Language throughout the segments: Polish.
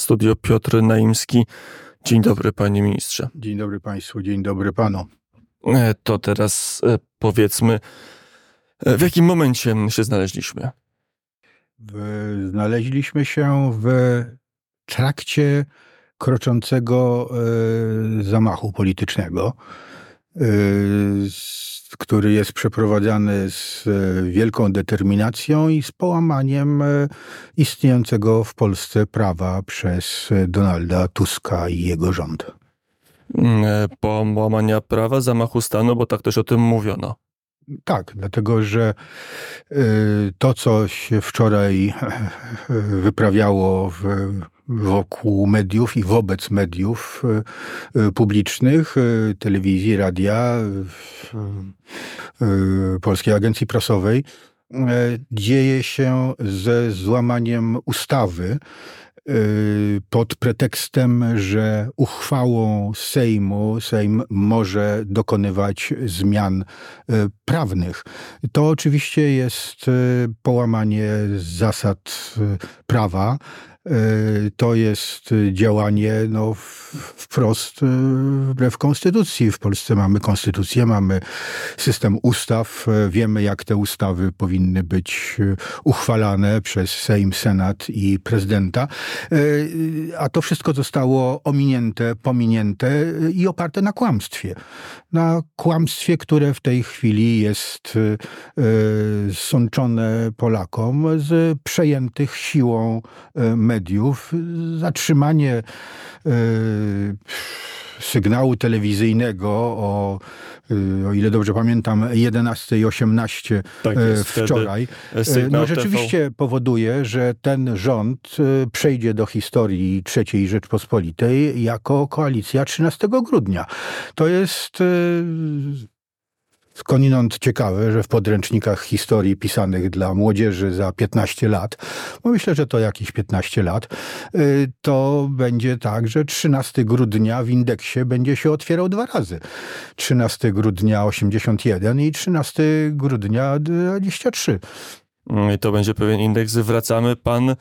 studio Piotr Naimski. Dzień dobry, panie ministrze. Dzień dobry państwu, dzień dobry panu. E, to teraz e, powiedzmy, e, w jakim momencie się znaleźliśmy? Znaleźliśmy się w trakcie kroczącego zamachu politycznego który jest przeprowadzany z e, wielką determinacją i z połamaniem e, istniejącego w Polsce prawa przez e, Donalda Tuska i jego rząd. Mm, połamania prawa, zamachu stanu, bo tak też o tym mówiono. Tak, dlatego że to, co się wczoraj wyprawiało w wokół mediów i wobec mediów e, e, publicznych, e, telewizji, radia, Polskiej Agencji Prasowej, dzieje się ze złamaniem ustawy pod pretekstem, że uchwałą Sejmu Sejm może dokonywać zmian prawnych. To oczywiście jest połamanie zasad prawa, to jest działanie no, wprost e, wbrew konstytucji. W Polsce mamy konstytucję, mamy system ustaw, e, wiemy jak te ustawy powinny być uchwalane przez Sejm, Senat i prezydenta, a to wszystko zostało ominięte, pominięte i oparte na kłamstwie. Na kłamstwie, które w tej chwili jest sączone Polakom z przejętych siłą mediów, zatrzymanie e, sygnału telewizyjnego o, e, o ile dobrze pamiętam, 11.18 tak e, wczoraj, no rzeczywiście TV. powoduje, że ten rząd przejdzie do historii III Rzeczpospolitej jako koalicja 13 grudnia. To jest skądinąd ciekawe, że w podręcznikach historii pisanych dla młodzieży za 15 lat, bo myślę, że to jakieś 15 lat, y, to będzie tak, że 13 grudnia w indeksie będzie się otwierał dwa razy. 13 grudnia 81 i 13 grudnia 23. I to będzie pewien indeks. Wracamy. Pan e,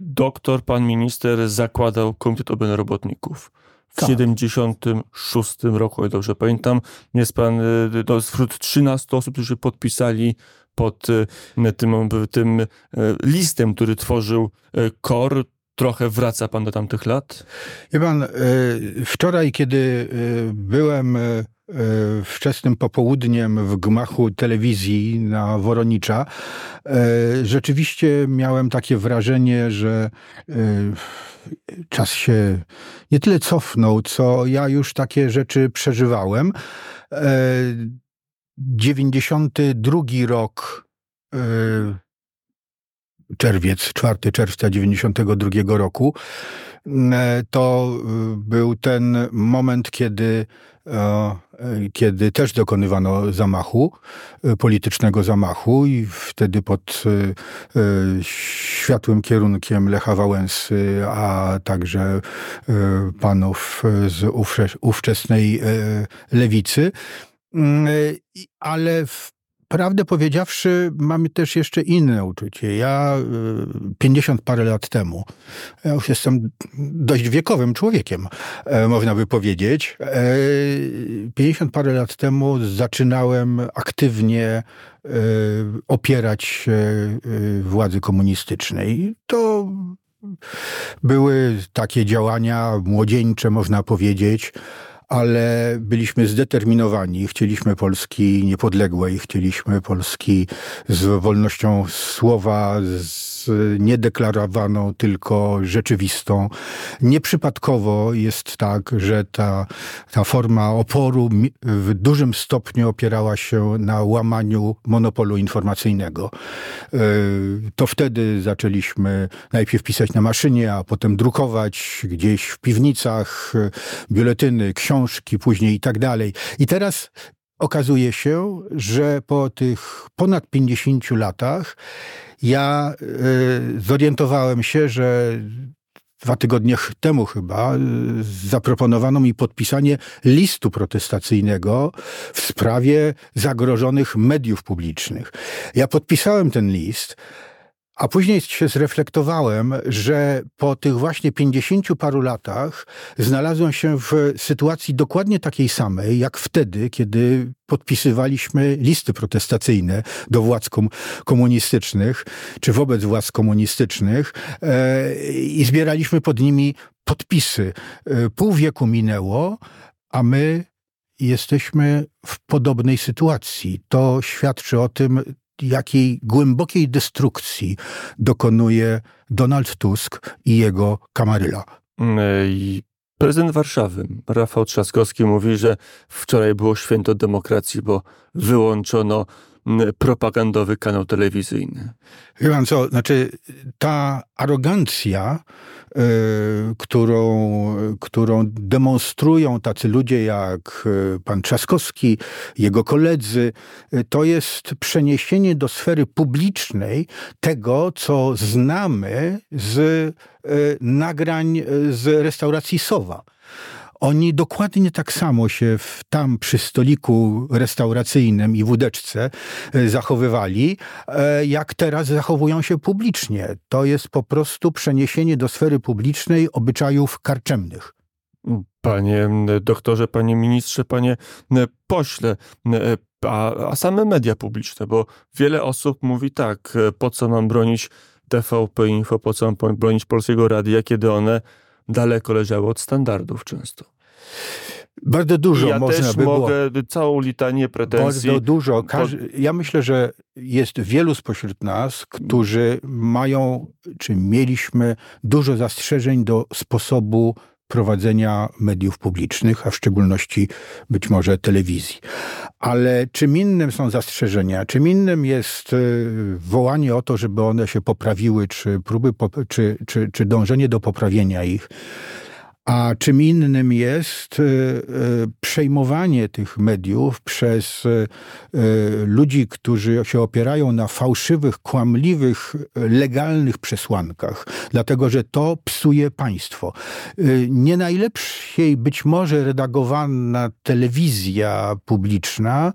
doktor, pan minister zakładał Komitet Obrony Robotników w tak. 76 roku, jak dobrze pamiętam. Jest pan no, wśród 13 osób, którzy podpisali pod y, tym, tym listem, który tworzył KOR. Trochę wraca pan do tamtych lat? Wie pan, wczoraj, kiedy byłem wczesnym popołudniem w gmachu telewizji na Woronicza, rzeczywiście miałem takie wrażenie, że czas się nie tyle cofnął, co ja już takie rzeczy przeżywałem. 92 e, rok, e, czerwiec, 4 czerwca 92 roku, e, to był ten moment, kiedy E, kiedy też dokonywano zamachu, e, politycznego zamachu i wtedy pod e, światłym kierunkiem Lecha Wałęsy, a także panów z ówczesnej lewicy. Mm, ale w Prawdę powiedziawszy, mamy też jeszcze inne uczucie. Ja 50 y, parę lat temu, ja już jestem dość wiekowym człowiekiem, e, można by powiedzieć. 50 e, parę lat temu zaczynałem aktywnie e, opierać się władzy komunistycznej. To były takie działania młodzieńcze, można powiedzieć ale byliśmy zdeterminowani. Chcieliśmy Polski niepodległej, chcieliśmy Polski z wolnością słowa, z niedeklarowaną, tylko rzeczywistą. Nieprzypadkowo jest tak, że ta, ta forma oporu w dużym stopniu opierała się na łamaniu monopolu informacyjnego. E, to wtedy zaczęliśmy najpierw pisać na maszynie, a potem drukować gdzieś w piwnicach biuletyny, książki później i tak dalej. I teraz okazuje się, że po tych ponad 50 latach ja y, zorientowałem się, że dwa tygodnie temu chyba y, zaproponowano mi podpisanie listu protestacyjnego w sprawie zagrożonych mediów publicznych. Ja podpisałem ten list, A później się zreflektowałem, że po tych właśnie pięćdziesięciu paru latach znalazłem się w sytuacji dokładnie takiej samej, jak wtedy, kiedy podpisywaliśmy listy protestacyjne do władz komunistycznych, czy wobec władz komunistycznych e, i zbieraliśmy pod nimi podpisy. E, pół wieku minęło, a my jesteśmy w podobnej sytuacji. To świadczy o tym, jakiej głębokiej destrukcji dokonuje Donald Tusk i jego kamaryla. Mm, prezydent Warszawy, Rafał Trzaskowski, mówi, że wczoraj było święto demokracji, bo wyłączono propagandowy kanał telewizyjny. Wie pan co, znaczy ta arogancja, yy, którą, którą demonstrują tacy ludzie jak e, pan Trzaskowski, jego koledzy, yy, to jest przeniesienie do sfery publicznej tego, co znamy z yy, nagrań z restauracji Sowa. Oni dokładnie tak samo się w, tam przy stoliku restauracyjnym i wódeczce e, zachowywali, e, jak teraz zachowują się publicznie. To jest po prostu przeniesienie do sfery publicznej obyczajów karczemnych. Panie doktorze, panie ministrze, panie pośle, a, a same media publiczne, bo wiele osób mówi tak, po co mam bronić TVP Info, po co mam bronić Polskiego Radia, kiedy one daleko leżały od standardów często. Bardzo dużo ja można też by mogę było. całą litanię pretensji. Bardzo dużo. Ja myślę, że jest wielu spośród nas, którzy mają, czy mieliśmy dużo zastrzeżeń do sposobu prowadzenia mediów publicznych, a w szczególności być może telewizji. Ale czym innym są zastrzeżenia, czym innym jest e, wołanie o to, żeby one się poprawiły, czy próby, czy, czy, czy dążenie do poprawienia ich. A czym innym jest e, e, przejmowanie tych mediów przez e, ludzi, którzy się opierają na fałszywych, kłamliwych, legalnych przesłankach, dlatego że to psuje państwo. Nie najlepszej być może redagowana telewizja publiczna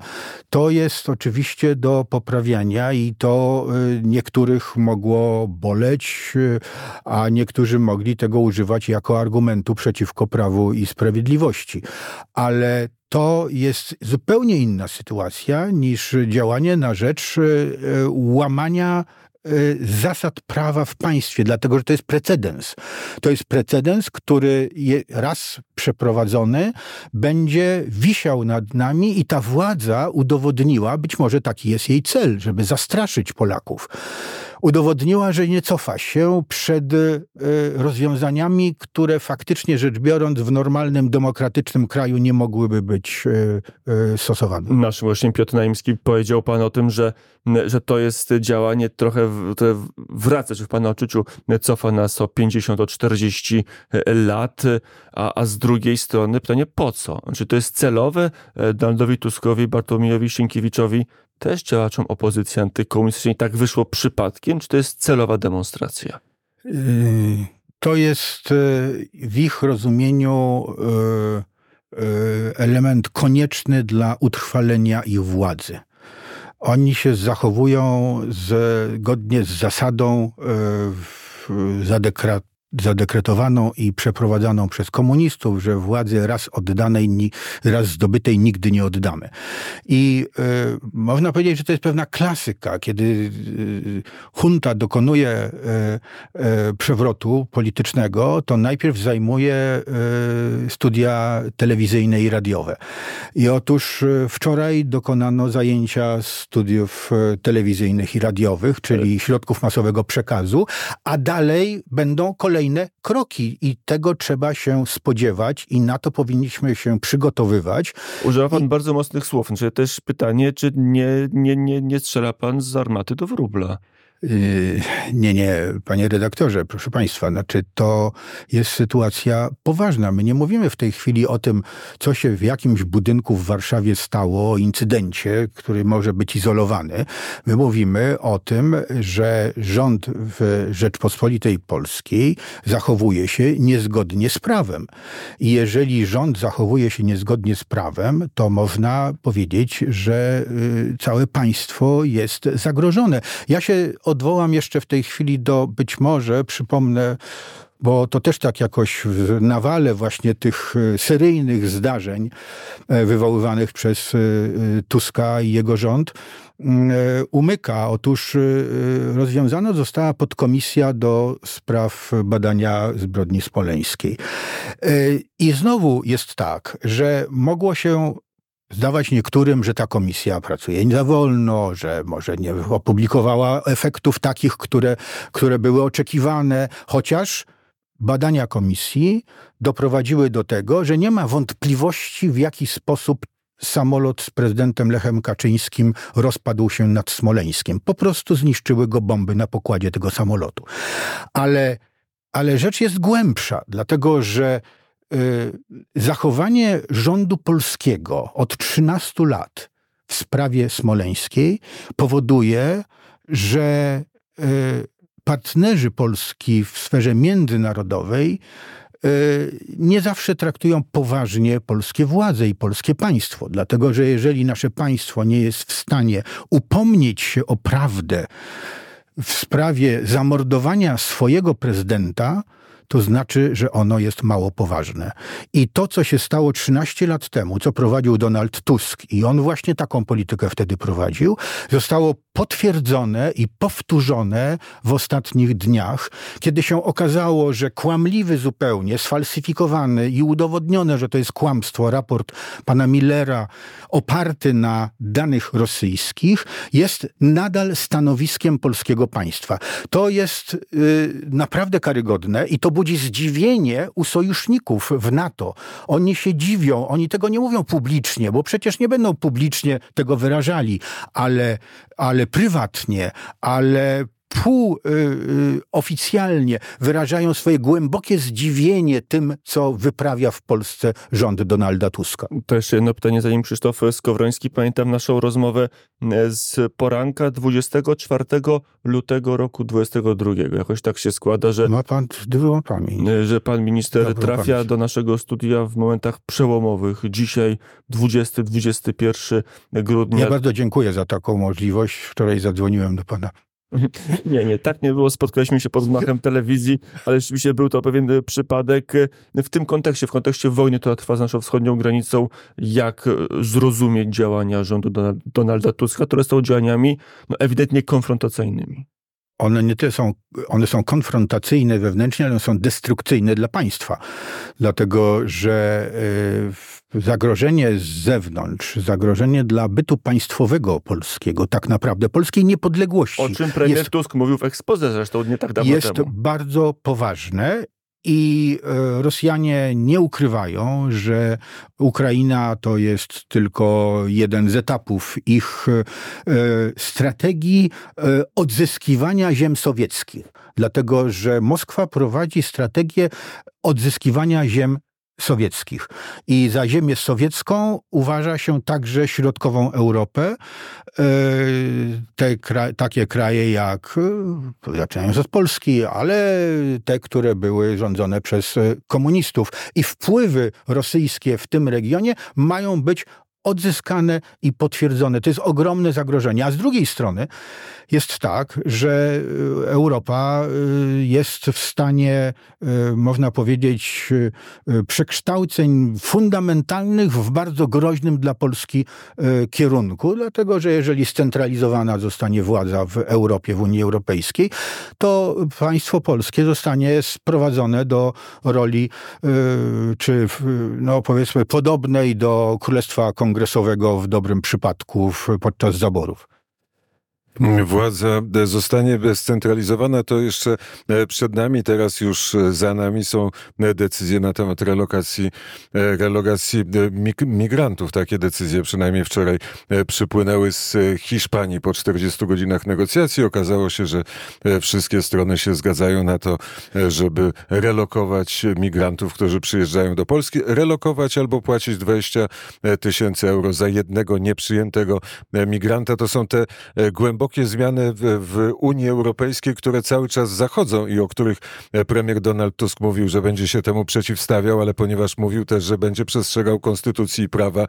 to jest oczywiście do poprawiania i to niektórych mogło boleć, a niektórzy mogli tego używać jako argumentu przeciwko prawu i sprawiedliwości. Ale to jest zupełnie inna sytuacja niż działanie na rzecz e, łamania e, zasad prawa w państwie, dlatego że to jest precedens. To jest precedens, który raz przeprowadzony będzie wisiał nad nami i ta władza udowodniła, być może taki jest jej cel, żeby zastraszyć Polaków udowodniła, że nie cofa się przed e, rozwiązaniami, które faktycznie rzecz biorąc w normalnym, demokratycznym kraju nie mogłyby być e, e, stosowane. Nasz właśnie Piotr Naimski powiedział pan o tym, że, że to jest działanie trochę, które wraca, czy w pana odczuciu cofa nas o 50, o 40 lat, a, a z drugiej strony pytanie po co? Czy to jest celowe Donaldowi Tuskowi, Bartłomiejowi Sienkiewiczowi też działaczom opozycji antykomunistycznej tak wyszło przypadkiem, czy to jest celowa demonstracja? Yy, to jest yy, w ich rozumieniu yy, element konieczny dla utrwalenia ich władzy. Oni się zachowują zgodnie z zasadą zadekrat, zadekretowaną i przeprowadzaną przez komunistów, że władzy raz oddanej, raz zdobytej nigdy nie oddamy. I y, można powiedzieć, że to jest pewna klasyka, kiedy y, junta dokonuje y, przewrotu politycznego, to najpierw zajmuje studia telewizyjne i radiowe. I otóż wczoraj dokonano zajęcia studiów telewizyjnych i radiowych, czyli środków masowego przekazu, a dalej będą kolejne kolejne kroki i tego trzeba się spodziewać i na to powinniśmy się przygotowywać. Używa pan I... bardzo mocnych słów. Znaczy też pytanie, czy nie, nie, nie, nie strzela pan z armaty do wróbla? Nie, nie, panie redaktorze, proszę państwa, znaczy to jest sytuacja poważna. My nie mówimy w tej chwili o tym, co się w jakimś budynku w Warszawie stało, o incydencie, który może być izolowany. My mówimy o tym, że rząd w Rzeczpospolitej Polskiej zachowuje się niezgodnie z prawem. I jeżeli rząd zachowuje się niezgodnie z prawem, to można powiedzieć, że yy, całe państwo jest zagrożone. Ja się odwołam jeszcze w tej chwili do, być może, przypomnę, bo to też tak jakoś w nawale właśnie tych e, seryjnych zdarzeń e, wywoływanych przez e, Tuska i jego rząd mm, umyka. Otóż rozwiązana została podkomisja do spraw badania zbrodni smoleńskiej. I znowu jest tak, że mogło się zdawać niektórym, że ta komisja pracuje nie za wolno, że może nie opublikowała efektów takich, które, które były oczekiwane, chociaż badania komisji doprowadziły do tego, że nie ma wątpliwości, w jaki sposób samolot z prezydentem Lechem Kaczyńskim rozpadł się nad Smoleńskiem. Po prostu zniszczyły go bomby na pokładzie tego samolotu. Ale, ale rzecz jest głębsza, dlatego że zachowanie rządu polskiego od 13 lat w sprawie smoleńskiej powoduje, że y, partnerzy Polski w sferze międzynarodowej e, nie zawsze traktują poważnie polskie władze i polskie państwo. Dlatego, że jeżeli nasze państwo nie jest w stanie upomnieć się o prawdę w sprawie zamordowania swojego prezydenta, to znaczy, że ono jest mało poważne. I to, co się stało 13 lat temu, co prowadził Donald Tusk, i on właśnie taką politykę wtedy prowadził, zostało potwierdzone i powtórzone w ostatnich dniach, kiedy się okazało, że kłamliwy zupełnie, sfalsyfikowany i udowodnione, że to jest kłamstwo, raport pana Millera oparty na danych rosyjskich, jest nadal stanowiskiem polskiego państwa. To jest y, naprawdę karygodne i to budzi zdziwienie u sojuszników w NATO. Oni się dziwią, oni tego nie mówią publicznie, bo przecież nie będą publicznie tego wyrażali, ale, ale prywatnie, ale półoficjalnie wyrażają swoje głębokie zdziwienie tym, co wyprawia w Polsce rząd Donalda Tuska. To jeszcze jedno pytanie, zanim Krzysztof Skowroński. Pamiętam naszą rozmowę e, z poranka 24 lutego roku 22. Jakoś tak się składa, że... Ma pan dobrą pamięć. E, że pan minister dobrą trafia pamięć. do naszego studia w momentach przełomowych. Dzisiaj 20-21 grudnia. Ja bardzo dziękuję za taką możliwość. Wczoraj zadzwoniłem do pana Nie, nie, tak nie było. Spotkaliśmy się pod machem telewizji, ale rzeczywiście był to pewien e, przypadek e, w tym kontekście, w kontekście wojny, która trwa z naszą wschodnią granicą, jak e, zrozumieć działania rządu Donalda Tuska, które są działaniami no, ewidentnie konfrontacyjnymi one nie tyle są, one są konfrontacyjne wewnętrznie, ale są destrukcyjne dla państwa. Dlatego, że y, zagrożenie z zewnątrz, zagrożenie dla bytu państwowego polskiego, tak naprawdę polskiej niepodległości. O czym premier jest, Tusk mówił w ekspoze zresztą nie tak dawno jest temu. Jest bardzo poważne i e, Rosjanie nie ukrywają, że Ukraina to jest tylko jeden z etapów ich e, strategii e, odzyskiwania ziem sowieckich. Dlatego, że Moskwa prowadzi strategię odzyskiwania ziem sowieckich. I za ziemię sowiecką uważa się także środkową Europę. E, te takie kraje jak, e, zaczynając od Polski, ale te, które były rządzone przez e, komunistów. I wpływy rosyjskie w tym regionie mają być odzyskane i potwierdzone. To jest ogromne zagrożenie. A z drugiej strony jest tak, że y, Europa y, jest w stanie, y, można powiedzieć, przekształceń fundamentalnych w bardzo groźnym dla Polski kierunku, dlatego że jeżeli scentralizowana zostanie władza w Europie, w Unii Europejskiej, to państwo polskie zostanie sprowadzone do roli, czy no powiedzmy podobnej do Królestwa Kongresowego w dobrym przypadku podczas zaborów. Władza zostanie scentralizowana, to jeszcze e, przed nami, teraz już e, za nami są e, decyzje na temat relokacji, relokacji migrantów. Takie decyzje przynajmniej wczoraj przypłynęły z Hiszpanii po 40 godzinach negocjacji. Okazało się, że wszystkie strony się zgadzają na to, żeby relokować migrantów, którzy przyjeżdżają do Polski. Relokować albo płacić 20 tysięcy euro za jednego nieprzyjętego migranta. To są te głębokie głębokie zmiany w, w Unii Europejskiej, które cały czas zachodzą i o których premier Donald Tusk mówił, że będzie się temu przeciwstawiał, ale ponieważ mówił też, że będzie przestrzegał konstytucji i prawa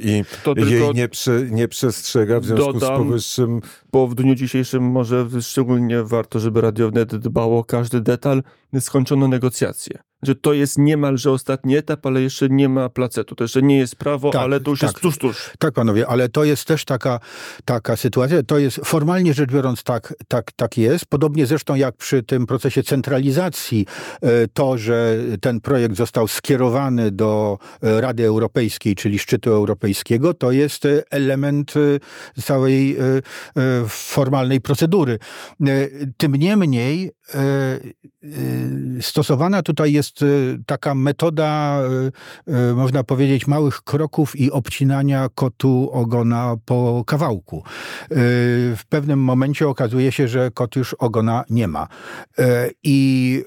i jej nie, nie przestrzega w związku dodam, z powyższym. Bo w dniu dzisiejszym może szczególnie warto, żeby Radio Wnet dbało o każdy detal, skończono negocjacje że to jest niemalże ostatni etap, ale jeszcze nie ma placetu. To jeszcze nie jest prawo, tak, ale to już tak, jest tuż, tuż. Tak, panowie, ale to jest też taka, taka sytuacja. To jest formalnie rzecz biorąc tak, tak, tak jest. Podobnie zresztą jak przy tym procesie centralizacji, e, to, że ten projekt został skierowany do e, Rady Europejskiej, czyli szczytu europejskiego, to jest element e, całej formalnej procedury. Tym niemniej stosowana tutaj jest jest y, taka metoda, y, y, można powiedzieć, małych kroków i obcinania kotu ogona po kawałku. W pewnym momencie okazuje się, że kot już ogona nie ma. I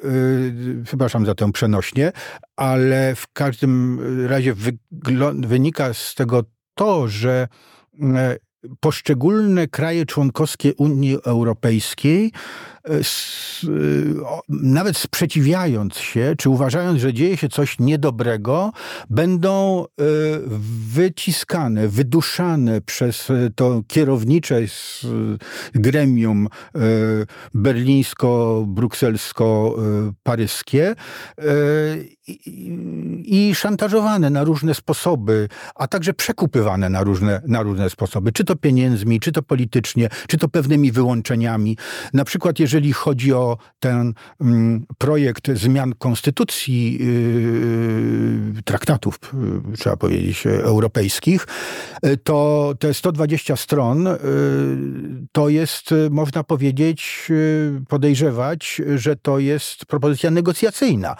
przepraszam za tę przenośnie, ale w każdym razie wynika z tego to, że poszczególne kraje członkowskie Unii Europejskiej nawet sprzeciwiając się, czy uważając, że dzieje się coś niedobrego, będą e, wyciskane, wyduszane przez e, to kierownicze gremium berlińsko-brukselsko-paryskie i szantażowane na różne sposoby, a także przekupywane na różne, na różne sposoby, czy to pieniędzmi, czy to politycznie, czy to pewnymi wyłączeniami. Na przykład, jeżeli jeżeli chodzi o ten mm, projekt zmian konstytucji yy, traktatów, yy, trzeba powiedzieć, europejskich, yy, to te 120 stron to jest, można powiedzieć, podejrzewać, że to jest propozycja negocjacyjna.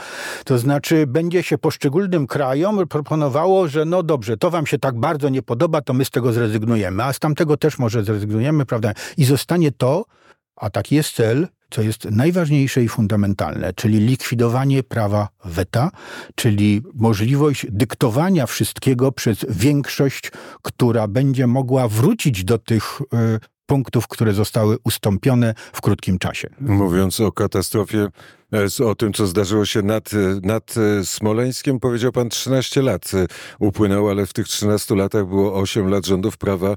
To znaczy, będzie się poszczególnym krajom proponowało, że no dobrze, to wam się tak bardzo nie podoba, to my z tego zrezygnujemy, a z tamtego też może zrezygnujemy, prawda? I zostanie to, a taki jest cel, co jest najważniejsze i fundamentalne, czyli likwidowanie prawa weta, czyli możliwość dyktowania wszystkiego przez większość, która będzie mogła wrócić do tych y, punktów, które zostały ustąpione w krótkim czasie. Mówiąc o katastrofie o tym, co zdarzyło się nad, e, nad e, Smoleńskiem. Powiedział pan 13 lat upłynęło, ale w tych 13 latach było 8 lat rządów Prawa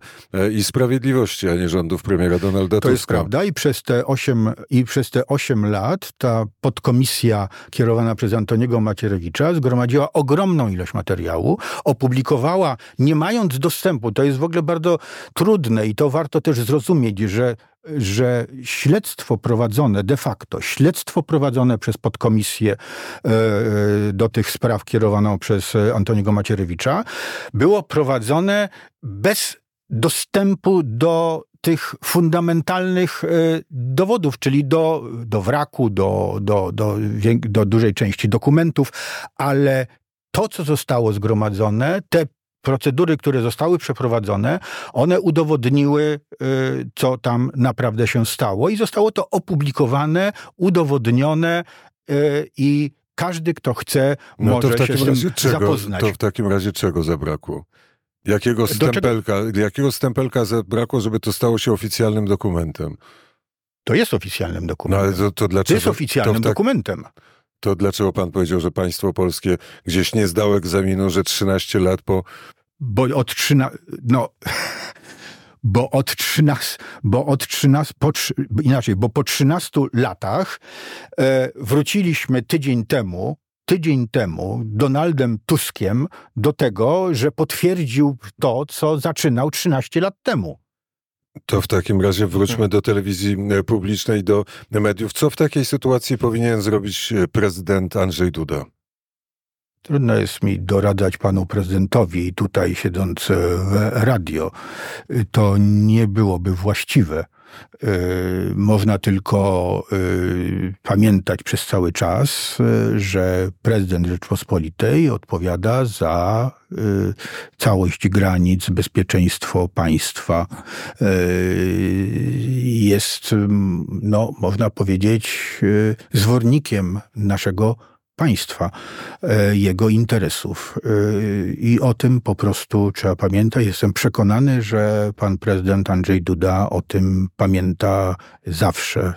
i Sprawiedliwości, a nie rządów premiera Donalda Tuska. To jest prawda i przez te 8, i przez te 8 lat ta podkomisja kierowana przez Antoniego Macierewicza zgromadziła ogromną ilość materiału, opublikowała, nie mając dostępu, to jest w ogóle bardzo trudne i to warto też zrozumieć, że że śledztwo prowadzone de facto, śledztwo prowadzone przez podkomisję e, e, do tych spraw kierowaną przez Antoniego Macierewicza, było prowadzone bez dostępu do tych fundamentalnych e, dowodów, czyli do, do wraku, do, do, do, do dużej części dokumentów, ale to, co zostało zgromadzone, te procedury, które zostały przeprowadzone, one udowodniły, y, co tam naprawdę się stało i zostało to opublikowane, udowodnione y, i każdy, kto chce, no może to w takim się razie czego, zapoznać. To w takim razie czego zabrakło? Jakiego stempelka, jakiego stempelka zabrakło, żeby to stało się oficjalnym dokumentem? To jest oficjalnym dokumentem. No, ale to, to, dlaczego, to jest oficjalnym to tak, dokumentem. To dlaczego pan powiedział, że państwo polskie gdzieś nie zdało egzaminu, że 13 lat po... Bo od 13... No... Bo od 13, bo od 13, po, inaczej, bo po 13 latach e, wróciliśmy tydzień temu, tydzień temu Donaldem Tuskiem do tego, że potwierdził to, co zaczynał 13 lat temu. To w takim razie wróćmy do telewizji e, publicznej, do mediów. Co w takiej sytuacji powinien zrobić e, prezydent Andrzej Duda? Trudno jest mi doradzać panu prezydentowi i tutaj siedząc w radio. To nie byłoby właściwe. Y, można tylko y, pamiętać przez cały czas, y, że prezydent Rzeczpospolitej odpowiada za całość granic, bezpieczeństwo państwa. Jest, no, można powiedzieć, zwornikiem naszego państwa, e, jego interesów. I o tym po prostu trzeba pamiętać. Jestem przekonany, że pan prezydent Andrzej Duda o tym pamięta zawsze.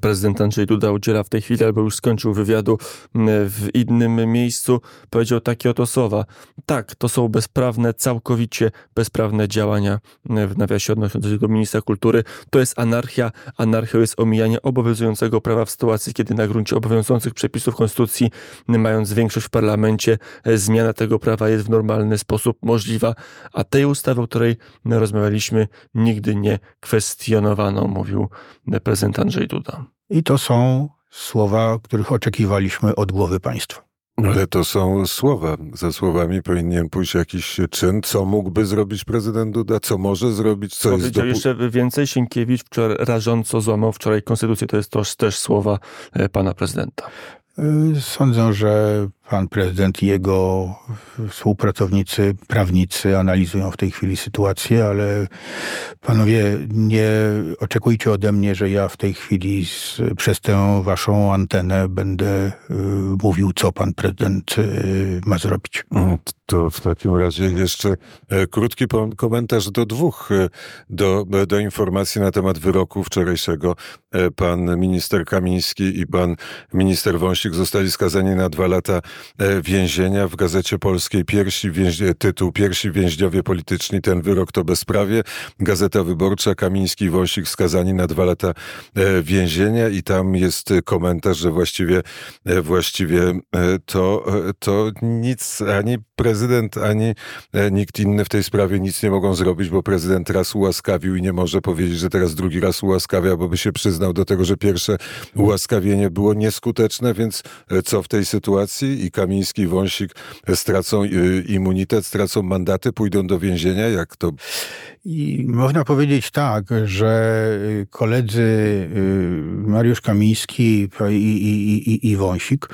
Prezydent Andrzej Duda udziela w tej chwili, albo już skończył wywiadu w innym miejscu, powiedział takie oto słowa. Tak, to są bezprawne, całkowicie bezprawne działania w nawiasie odnoszące się do ministra kultury. To jest anarchia. Anarchią jest omijanie obowiązującego prawa w sytuacji, kiedy na gruncie obowiązujących przepisów konstytucji, mając większość w parlamencie, e, zmiana tego prawa jest w normalny sposób możliwa, a tej ustawy, o której rozmawialiśmy, nigdy nie kwestionowano, mówił prezydent Andrzej Duda. I to są słowa, których oczekiwaliśmy od głowy państwa. Ale to są słowa. Za słowami powinien pójść jakiś czyn. Co mógłby zrobić prezydent Duda? Co może zrobić? Co Powiedział jest dopu- jeszcze więcej. Sienkiewicz wczoraj rażąco złamał wczoraj konstytucję. To jest też, też słowa e, pana prezydenta. Y, sądzę, że pan prezydent i jego współpracownicy, prawnicy analizują w tej chwili sytuację, ale panowie, nie oczekujcie ode mnie, że ja w tej chwili z, przez tę waszą antenę będę y, mówił, co pan prezydent y, ma zrobić. Mm, to w takim razie jeszcze e, krótki komentarz do dwóch, e, do, do informacji na temat wyroku wczorajszego. E, pan minister Kamiński i pan minister Wąsik zostali skazani na dwa lata więzienia. W Gazecie Polskiej pierwsi więź- tytuł Pierwsi więźniowie polityczni, ten wyrok to bezprawie. Gazeta Wyborcza, Kamiński i Wąsik skazani na dwa lata więzienia i tam jest komentarz, że właściwie, właściwie to, to nic ani prezydent ani e, nikt inny w tej sprawie nic nie mogą zrobić, bo prezydent raz ułaskawił i nie może powiedzieć, że teraz drugi raz ułaskawia, bo by się przyznał do tego, że pierwsze ułaskawienie było nieskuteczne, więc e, co w tej sytuacji? I Kamiński i Wąsik stracą e, immunitet, stracą mandaty, pójdą do więzienia? Jak to? I można powiedzieć tak, że koledzy Mariusz Kamiński i, i, i, i Wąsik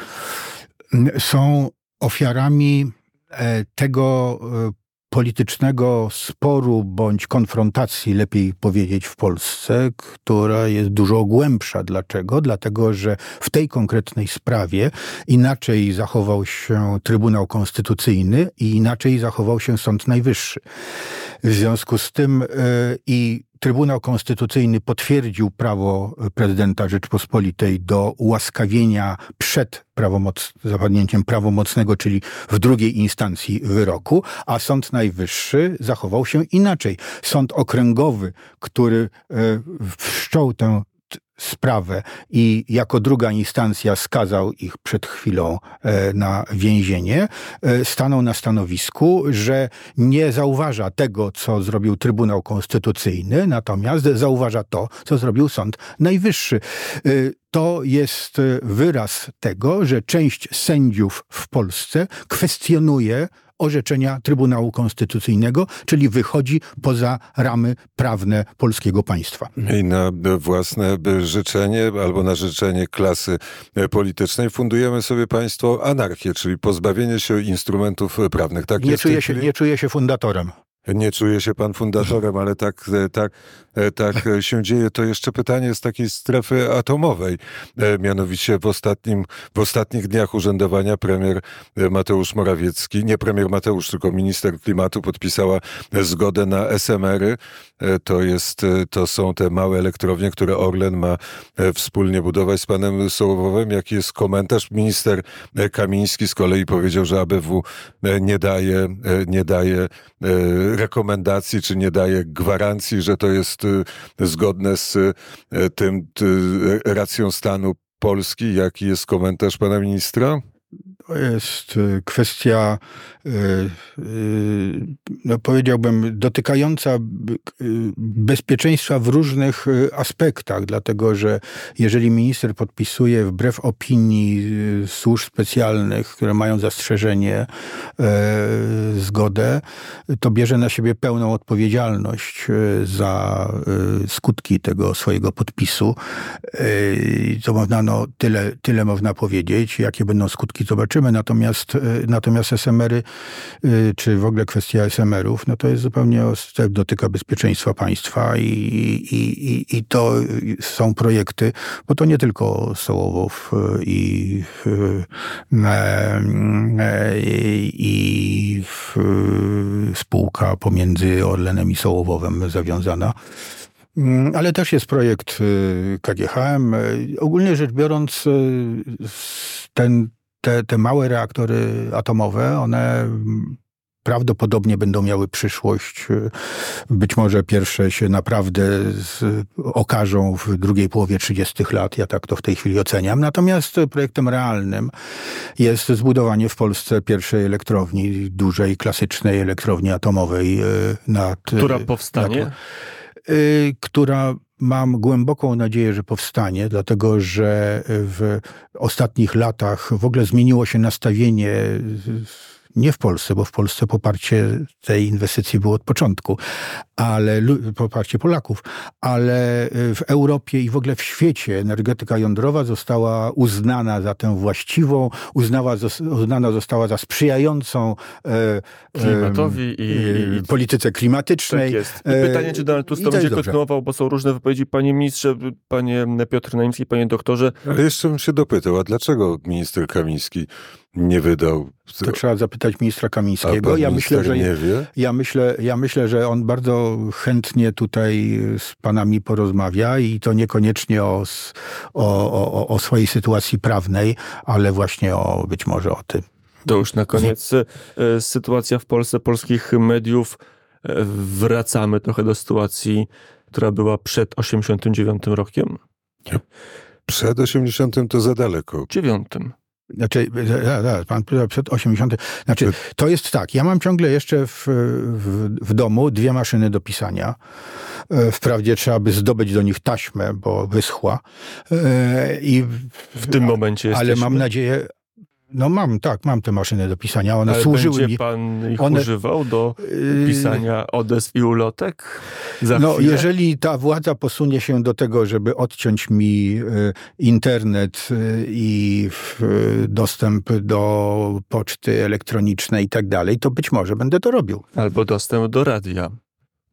są ofiarami E, tego e, politycznego sporu bądź konfrontacji, lepiej powiedzieć, w Polsce, która jest dużo głębsza. Dlaczego? Dlatego, że w tej konkretnej sprawie inaczej zachował się Trybunał Konstytucyjny i inaczej zachował się Sąd Najwyższy. W związku z tym yy, i Trybunał Konstytucyjny potwierdził prawo prezydenta Rzeczpospolitej do ułaskawienia przed prawomoc, zapadnięciem prawomocnego, czyli w drugiej instancji wyroku, a Sąd Najwyższy zachował się inaczej. Sąd okręgowy, który e, wszczął tę sprawę i jako druga instancja skazał ich przed chwilą e, na więzienie, e, stanął na stanowisku, że nie zauważa tego, co zrobił Trybunał Konstytucyjny, natomiast zauważa to, co zrobił Sąd Najwyższy. E, to jest wyraz tego, że część sędziów w Polsce kwestionuje orzeczenia Trybunału Konstytucyjnego, czyli wychodzi poza ramy prawne polskiego państwa. I na własne życzenie albo na życzenie klasy politycznej fundujemy sobie państwo anarchię, czyli pozbawienie się instrumentów prawnych. Tak nie, czuję się, nie czuję się fundatorem. Nie czuje się pan fundatorem, ale tak, tak, tak się dzieje. To jeszcze pytanie z takiej strefy atomowej. E, mianowicie w, ostatnim, w ostatnich dniach urzędowania premier Mateusz Morawiecki, nie premier Mateusz, tylko minister klimatu podpisała zgodę na SMR-y. E, to, jest, to są te małe elektrownie, które Orlen ma e, wspólnie budować z panem Sołowowem. Jaki jest komentarz? Minister Kamiński z kolei powiedział, że ABW nie daje, nie daje rekomendacji, czy nie daje gwarancji, że to jest y, zgodne z y, tym racją stanu Polski. Jaki jest komentarz pana ministra? Jest y, kwestia, y, y, no powiedziałbym, dotykająca bezpieczeństwa w różnych aspektach, dlatego że jeżeli minister podpisuje wbrew opinii służb specjalnych, które mają zastrzeżenie, zgodę, to bierze na siebie pełną odpowiedzialność za skutki tego swojego podpisu. To można, no, tyle, tyle można powiedzieć. Jakie będą skutki, zobaczymy Natomiast, natomiast SMR-y, czy w ogóle kwestia SMR-ów, no to jest zupełnie, dotyka bezpieczeństwa państwa i, i, i, i to są projekty, bo to nie tylko Sołowów i, i, i spółka pomiędzy Orlenem i Sołowowem zawiązana, Mm, ale też jest projekt KGHM. Ogólnie rzecz biorąc, ten, te, te małe reaktory atomowe, one prawdopodobnie będą miały przyszłość. Być może pierwsze się naprawdę z, okażą w drugiej połowie 30 lat. Ja tak to w tej chwili oceniam. Natomiast projektem realnym jest zbudowanie w Polsce pierwszej elektrowni, dużej, klasycznej elektrowni atomowej. Nad, Która powstanie? Nad, Y, która mam głęboką nadzieję, że powstanie, dlatego że w ostatnich latach w ogóle zmieniło się nastawienie nie w Polsce, bo w Polsce poparcie tej inwestycji było od początku, ale poparcie Polaków, ale y, w Europie i w ogóle w świecie energetyka jądrowa została uznana za tę właściwą, uznała, uznana została za sprzyjającą e, klimatowi i, i, polityce klimatycznej. Tak jest. I pytanie, czy Donald Tusk to będzie kontynuował, bo są różne wypowiedzi. Panie ministrze, panie Piotr Naimski, panie doktorze. Ale jeszcze bym się dopytał, a dlaczego minister Kamiński nie wydał. To trzeba zapytać ministra Kamińskiego. ja myślę, że nie wie? Ja myślę, ja myślę, że on bardzo chętnie tutaj z panami porozmawia i to niekoniecznie o, o, o, o swojej sytuacji prawnej, ale właśnie o być może o tym. To już na koniec e, sytuacja w Polsce, polskich mediów. E, wracamy trochę do sytuacji, która była przed 89 rokiem. Przed 80 to za daleko. Dziewiątym. Znaczy, pan przed 80. Znaczy, to jest tak, ja mam ciągle jeszcze w, w, w, domu dwie maszyny do pisania. E, wprawdzie trzeba by zdobyć do nich taśmę, bo wyschła. E, I w tym momencie jesteśmy. Ale mam nadzieję, no mam, tak, mam te maszyny do pisania. One Ale służyły będzie mi. pan ich one... używał do yy, pisania odezw i ulotek? Za no, chwilę? jeżeli ta władza posunie się do tego, żeby odciąć mi y, internet y, i y, dostęp do poczty elektronicznej i tak dalej, to być może będę to robił. Albo dostęp do radia.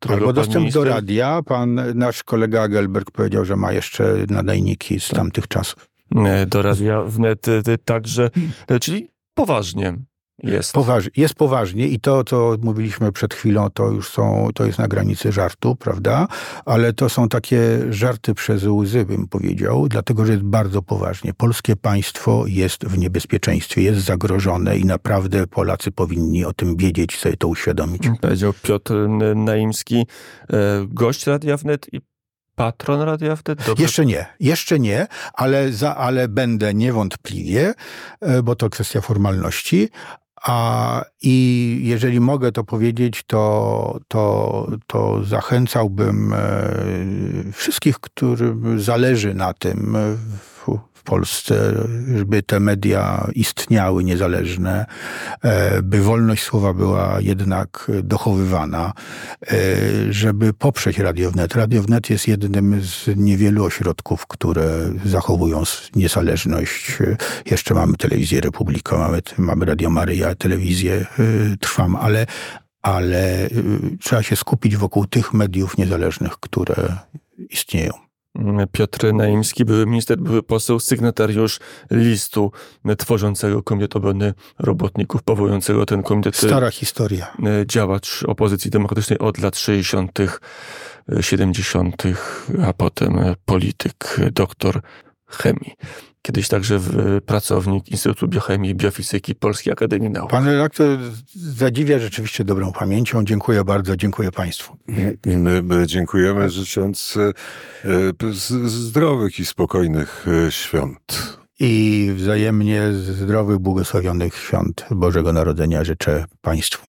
Albo dostęp minister... do radia. Pan, nasz kolega Gelberg powiedział, że ma jeszcze nadajniki z tak. tamtych czasów. E, do Radia Wnet e, także, e, czyli poważnie jest. Poważ, jest poważnie i to, co mówiliśmy przed chwilą, to już są, to jest na granicy żartu, prawda? Ale to są takie żarty przez łzy, bym powiedział, dlatego, że jest bardzo poważnie. Polskie państwo jest w niebezpieczeństwie, jest zagrożone i naprawdę Polacy powinni o tym wiedzieć, sobie to uświadomić. Powiedział Piotr Naimski, gość Radia Wnet i patron Radia wtedy? Dobrze? Jeszcze nie, jeszcze nie, ale, za, ale będę niewątpliwie, e, bo to kwestia formalności. A, I jeżeli mogę to powiedzieć, to, to, to zachęcałbym e, wszystkich, którym zależy na tym, Polsce, żeby te media istniały niezależne, e, by wolność słowa była jednak dochowywana, e, żeby poprzeć Radiownet. Radiownet jest jednym z niewielu ośrodków, które zachowują niezależność. Jeszcze mamy telewizję Republika, mamy, mamy Radio Maryja, telewizję e, Trwam, ale ale trzeba się skupić wokół tych mediów niezależnych, które istnieją. Piotr Naimski, były minister, były poseł, sygnatariusz listu tworzącego Komitet Obrony Robotników, powołującego ten komitet. Stara historia. Działacz opozycji demokratycznej od lat 60., 70., a potem polityk, doktor chemii kiedyś także pracownik Instytutu Biochemii i Biofizyki Polskiej Akademii Nauk. Pan redaktor zadziwia rzeczywiście dobrą pamięcią. Dziękuję bardzo, dziękuję Państwu. My dziękujemy, życząc e, zdrowych i spokojnych e, świąt. I wzajemnie zdrowych, błogosławionych świąt Bożego Narodzenia życzę Państwu.